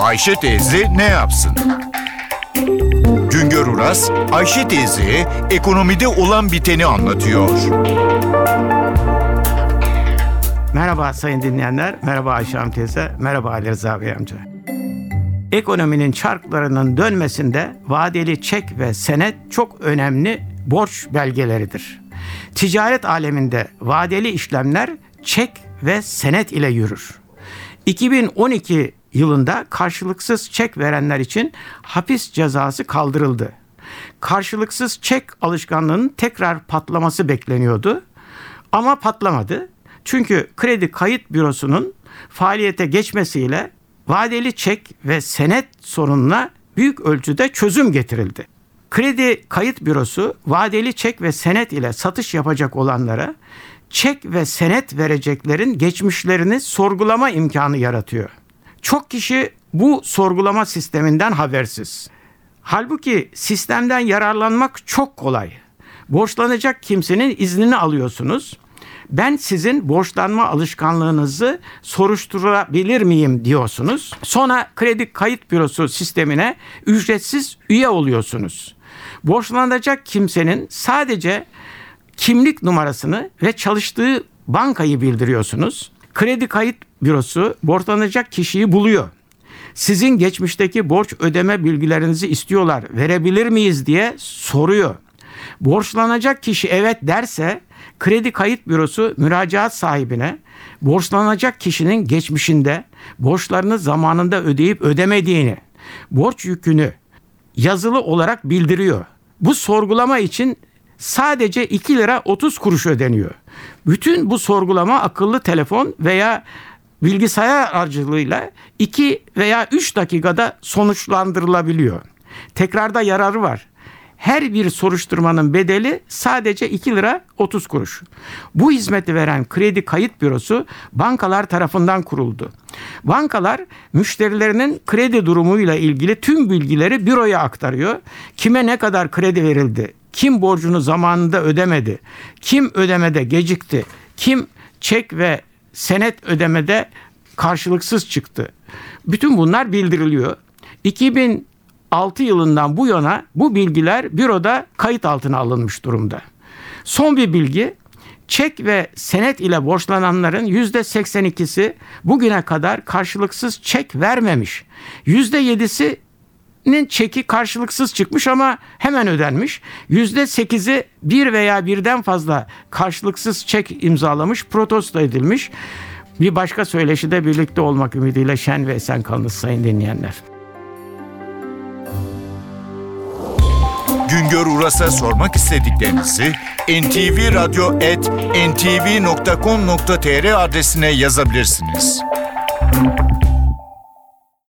Ayşe teyze ne yapsın? Güngör Uras, Ayşe teyze ekonomide olan biteni anlatıyor. Merhaba sayın dinleyenler, merhaba Ayşe Hanım teyze, merhaba Ali Rıza Bey amca. Ekonominin çarklarının dönmesinde vadeli çek ve senet çok önemli borç belgeleridir. Ticaret aleminde vadeli işlemler çek ve senet ile yürür. 2012 yılında karşılıksız çek verenler için hapis cezası kaldırıldı. Karşılıksız çek alışkanlığının tekrar patlaması bekleniyordu. Ama patlamadı. Çünkü kredi kayıt bürosunun faaliyete geçmesiyle vadeli çek ve senet sorununa büyük ölçüde çözüm getirildi. Kredi kayıt bürosu vadeli çek ve senet ile satış yapacak olanlara çek ve senet vereceklerin geçmişlerini sorgulama imkanı yaratıyor. Çok kişi bu sorgulama sisteminden habersiz. Halbuki sistemden yararlanmak çok kolay. Borçlanacak kimsenin iznini alıyorsunuz. Ben sizin borçlanma alışkanlığınızı soruşturabilir miyim diyorsunuz. Sonra kredi kayıt bürosu sistemine ücretsiz üye oluyorsunuz. Borçlanacak kimsenin sadece kimlik numarasını ve çalıştığı bankayı bildiriyorsunuz. Kredi kayıt bürosu borçlanacak kişiyi buluyor. Sizin geçmişteki borç ödeme bilgilerinizi istiyorlar. Verebilir miyiz diye soruyor. Borçlanacak kişi evet derse kredi kayıt bürosu müracaat sahibine borçlanacak kişinin geçmişinde borçlarını zamanında ödeyip ödemediğini, borç yükünü yazılı olarak bildiriyor. Bu sorgulama için sadece 2 lira 30 kuruş ödeniyor. Bütün bu sorgulama akıllı telefon veya bilgisayar aracılığıyla 2 veya 3 dakikada sonuçlandırılabiliyor. Tekrarda yararı var. Her bir soruşturmanın bedeli sadece 2 lira 30 kuruş. Bu hizmeti veren kredi kayıt bürosu bankalar tarafından kuruldu. Bankalar müşterilerinin kredi durumuyla ilgili tüm bilgileri büroya aktarıyor. Kime ne kadar kredi verildi, kim borcunu zamanında ödemedi, kim ödemede gecikti, kim çek ve senet ödemede karşılıksız çıktı. Bütün bunlar bildiriliyor. 2006 yılından bu yana bu bilgiler büroda kayıt altına alınmış durumda. Son bir bilgi çek ve senet ile borçlananların %82'si bugüne kadar karşılıksız çek vermemiş. %7'si nin çeki karşılıksız çıkmış ama hemen ödenmiş. Yüzde sekizi bir veya birden fazla karşılıksız çek imzalamış, protesto edilmiş. Bir başka söyleşide birlikte olmak ümidiyle şen ve esen kalınız sayın dinleyenler. Güngör Uras'a sormak istediklerinizi ntvradio.com.tr adresine yazabilirsiniz.